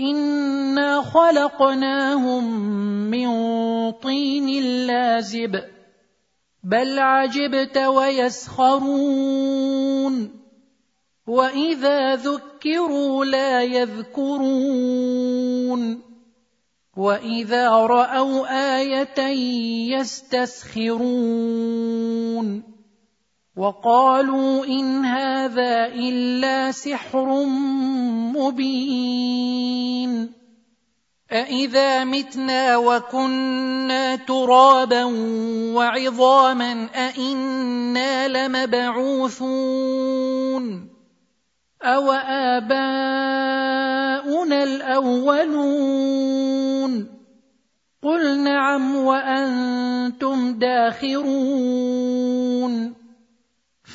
انا خلقناهم من طين لازب بل عجبت ويسخرون واذا ذكروا لا يذكرون واذا راوا إيه يستسخرون وقالوا إن هذا إلا سحر مبين أإذا متنا وكنا ترابا وعظاما أإنا لمبعوثون أو آباؤنا الأولون قل نعم وأنتم داخرون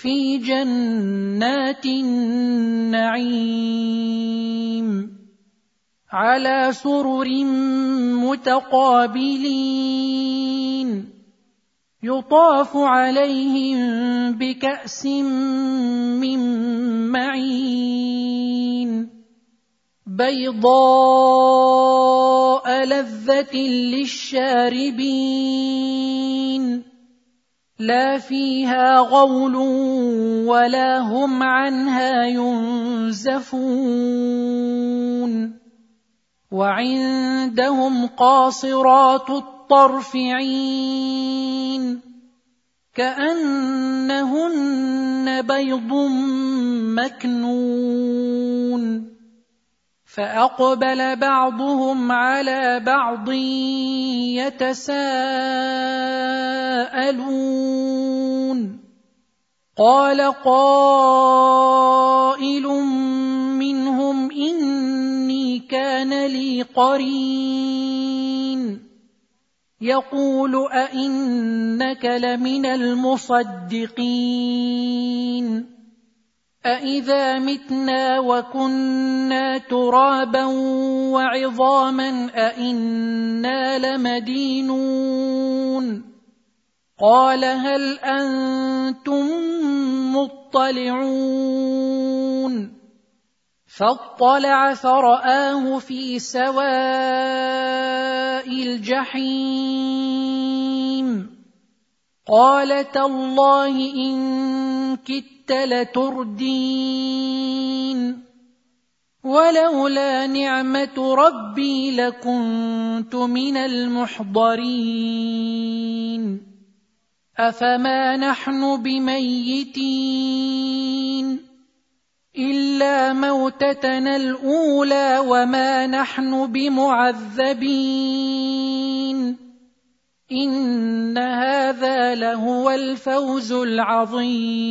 في جنات النعيم على سرر متقابلين يطاف عليهم بكأس من معين بيضاء لذة للشاربين لا فيها غول ولا هم عنها ينزفون. وعندهم قاصرات الطرف عين كأنهن بيض مكنون. فأقبل بعضهم على بعض يتساءلون. قال قائل منهم إني كان لي قرين. يقول أئنك لمن المصدقين. أإذا متنا وكنا ترابا وعظاما أإنا لمدينون. قال هل أنتم مطلعون فاطلع فرآه في سواء الجحيم قال تالله إن كدت لتردين ولولا نعمة ربي لكنت من المحضرين افما نحن بميتين الا موتتنا الاولى وما نحن بمعذبين ان هذا لهو الفوز العظيم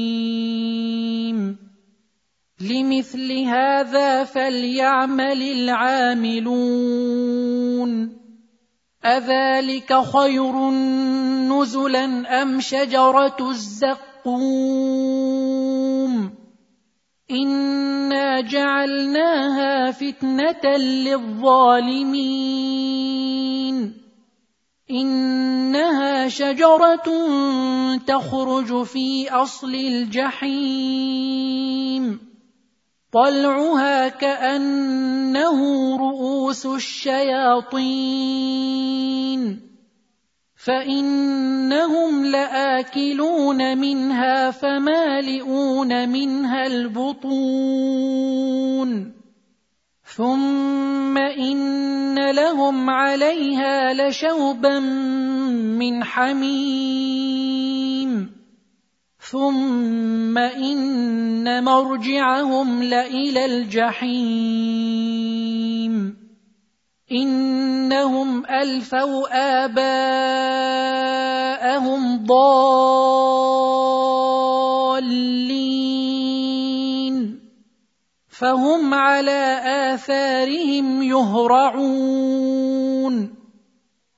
لمثل هذا فليعمل العاملون اذلك خير نزلا ام شجره الزقوم أنا جعلناها فتنه للظالمين انها شجره تخرج في اصل الجحيم طلعها كأنه رؤوس الشياطين. فإنهم لآكلون منها فمالئون منها البطون. ثم إن لهم عليها لشوبا من حميم. ثم ان مرجعهم لالى الجحيم انهم الفوا اباءهم ضالين فهم على اثارهم يهرعون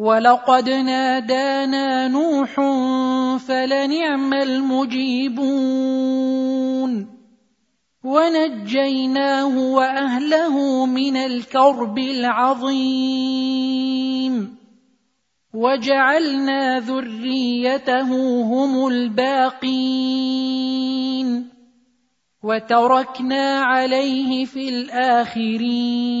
ولقد نادانا نوح فلنعم المجيبون ونجيناه واهله من الكرب العظيم وجعلنا ذريته هم الباقين وتركنا عليه في الاخرين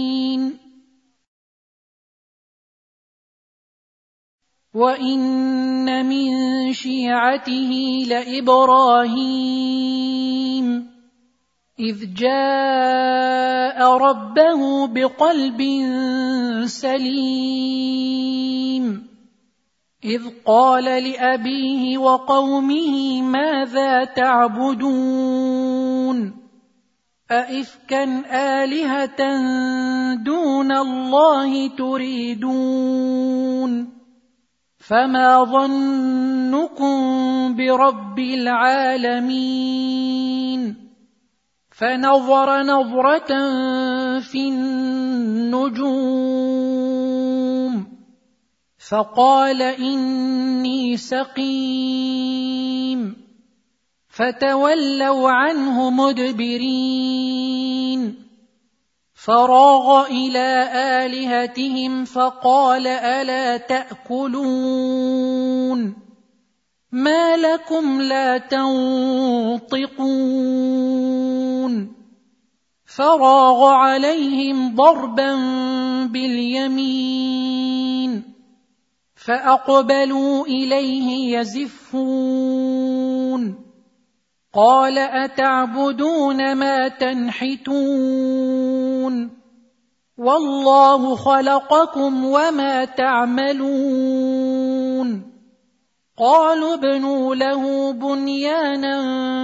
وان من شيعته لابراهيم اذ جاء ربه بقلب سليم اذ قال لابيه وقومه ماذا تعبدون أئفكا آلهة دون الله تريدون فما ظنكم برب العالمين فنظر نظره في النجوم فقال اني سقيم فتولوا عنه مدبرين فراغ إلى آلهتهم فقال ألا تأكلون ما لكم لا تنطقون فراغ عليهم ضربا باليمين فأقبلوا إليه يزفون قال أتعبدون ما تنحتون والله خلقكم وما تعملون قالوا ابنوا له بنيانا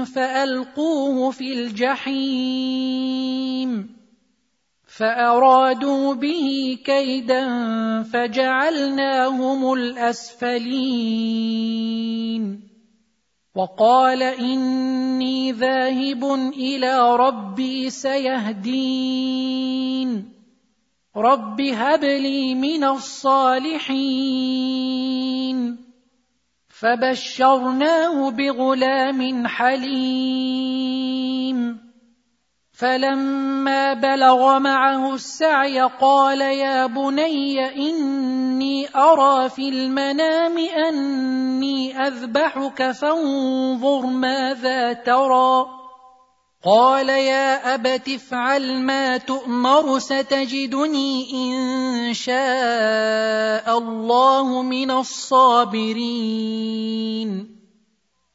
فألقوه في الجحيم فأرادوا به كيدا فجعلناهم الأسفلين وقال إني ذاهب إلى ربي سيهدين. رب هب لي من الصالحين. فبشرناه بغلام حليم. فلما بلغ معه السعي قال يا بني إني أرى في المنام أني أذبحك فانظر ماذا ترى. قال يا أبت افعل ما تؤمر ستجدني إن شاء الله من الصابرين.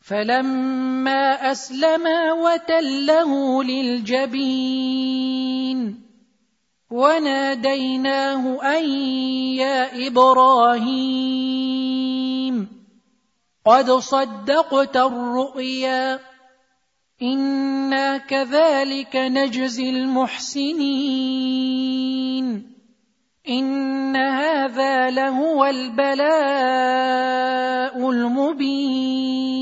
فلما اسلما وتله للجبين وناديناه ان يا إبراهيم قد صدقت الرؤيا أنا كذلك نجزي المحسنين ان هذا لهو البلاء المبين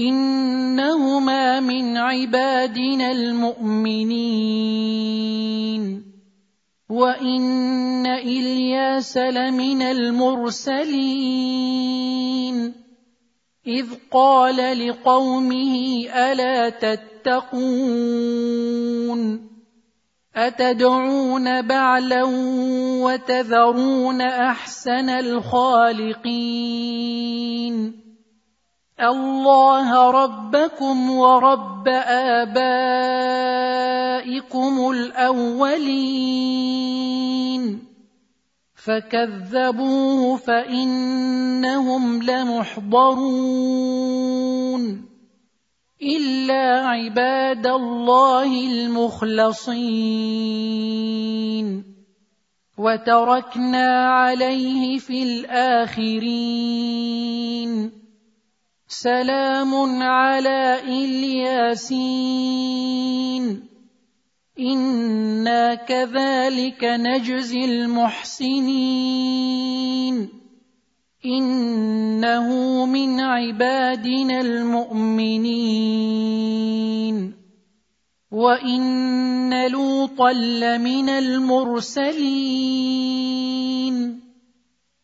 إنهما من عبادنا المؤمنين. وإن إلياس لمن المرسلين. إذ قال لقومه ألا تتقون؟ أتدعون بعلا وتذرون أحسن الخالقين؟ الله ربكم ورب آبائكم الأولين. فكذبوه فإنهم لمحضرون. إلا عباد الله المخلصين. وتركنا عليه في الآخرين. سلام على إلياسين. إنا كذلك نجزي المحسنين. إنه من عبادنا المؤمنين. وإن لوطا لمن المرسلين.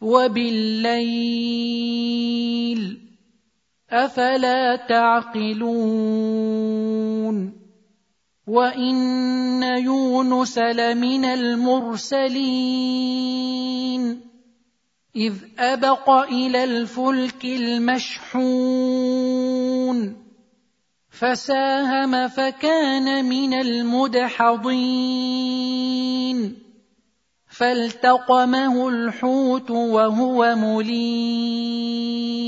وبالليل أفلا تعقلون وإن يونس لمن المرسلين إذ أبق إلى الفلك المشحون فساهم فكان من المدحضين فالتقمه الحوت وهو مليم.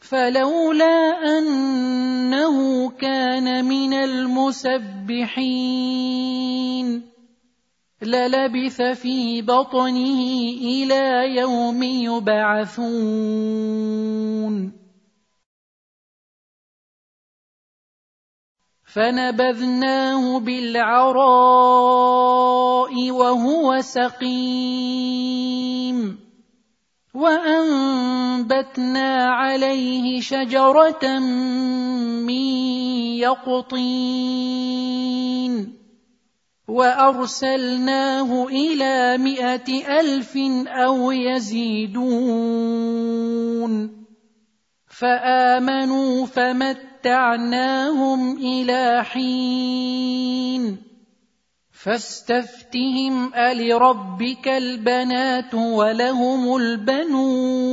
فلولا أنه كان من المسبحين للبث في بطنه إلى يوم يبعثون. فنبذناه بالعراء وهو سقيم وأنبتنا عليه شجرة من يقطين وأرسلناه إلى مائه ألف أو يزيدون فآمنوا فمت متعناهم إلى حين فاستفتهم الربك البنات ولهم البنون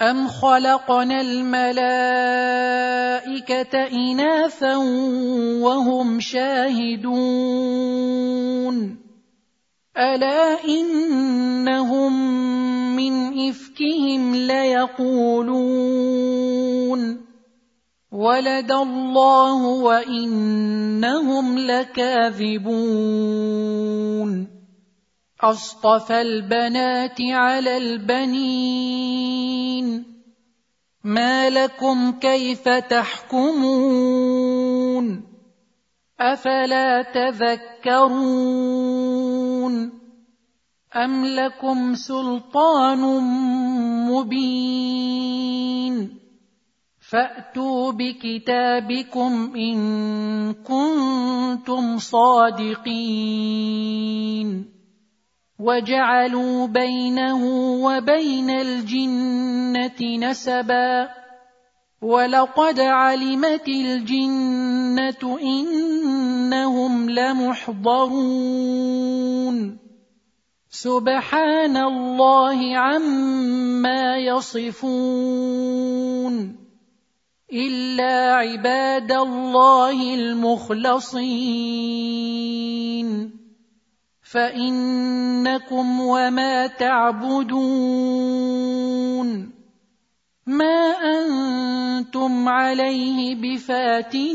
ام خلقنا الملائكه اناثا وهم شاهدون الا انهم من افكهم ليقولون ولد الله وانهم لكاذبون اصطفى البنات على البنين ما لكم كيف تحكمون أفلا تذكرون أم لكم سلطان مبين فأتوا بكتابكم إن كنتم صادقين وجعلوا بينه وبين الجنة نسبا ولقد علمت الجنه انهم لمحضرون سبحان الله عما يصفون الا عباد الله المخلصين فانكم وما تعبدون ما أنتم عليه بفاتنين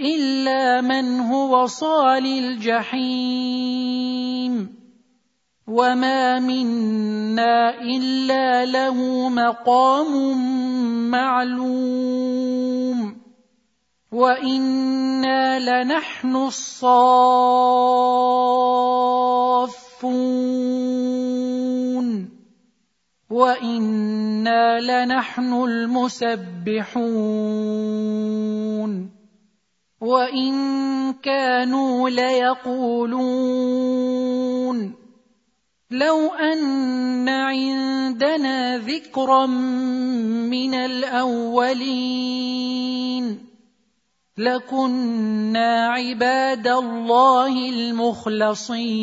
الا من هو صال الجحيم وما منا الا له مقام معلوم وأنا لنحن الصافون وأنا لنحن المسبحون وان كانوا ليقولون لو ان عندنا ذكرا من الاولين لكنا عباد الله المخلصين